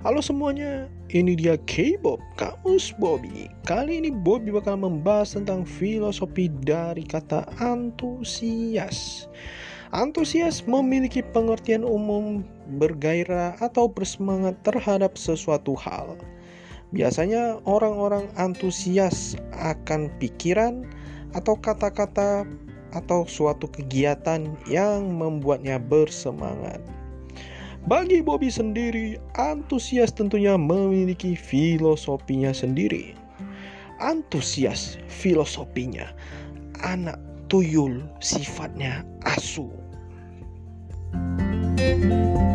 Halo semuanya, ini dia K-Bob, Kamus Bobby. Kali ini Bobby bakal membahas tentang filosofi dari kata antusias. Antusias memiliki pengertian umum bergairah atau bersemangat terhadap sesuatu hal. Biasanya orang-orang antusias akan pikiran atau kata-kata atau suatu kegiatan yang membuatnya bersemangat. Bagi Bobby sendiri, antusias tentunya memiliki filosofinya sendiri. Antusias filosofinya, anak tuyul sifatnya asu. thank you